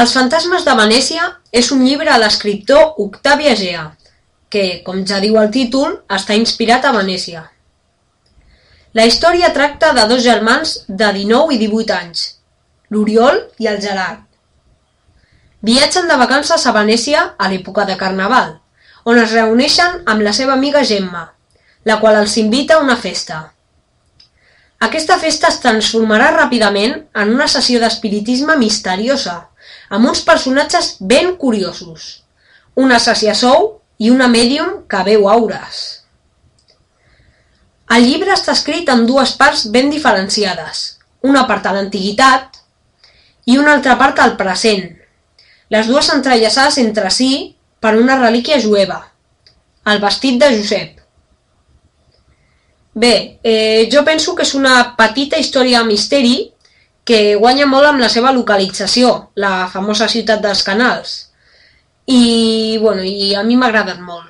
Els fantasmes de Venècia és un llibre de l'escriptor Octavi Egea, que, com ja diu el títol, està inspirat a Venècia. La història tracta de dos germans de 19 i 18 anys, l'Oriol i el Gerard. Viatgen de vacances a Venècia a l'època de Carnaval, on es reuneixen amb la seva amiga Gemma, la qual els invita a una festa. Aquesta festa es transformarà ràpidament en una sessió d'espiritisme misteriosa, amb uns personatges ben curiosos, un assassí a sou i una mèdium que veu aures. El llibre està escrit en dues parts ben diferenciades, una part a l'antiguitat i una altra part al present, les dues entrellaçades entre si per una relíquia jueva, el vestit de Josep. Bé, eh, jo penso que és una petita història de misteri que guanya molt amb la seva localització, la famosa ciutat dels canals. I, bueno, i a mi m'ha agradat molt.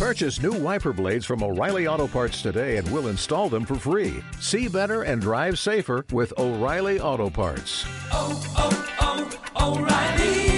Purchase new wiper blades from O'Reilly Auto Parts today and we'll install them for free. See better and drive safer with O'Reilly Auto Parts. oh, oh, O'Reilly Auto Parts.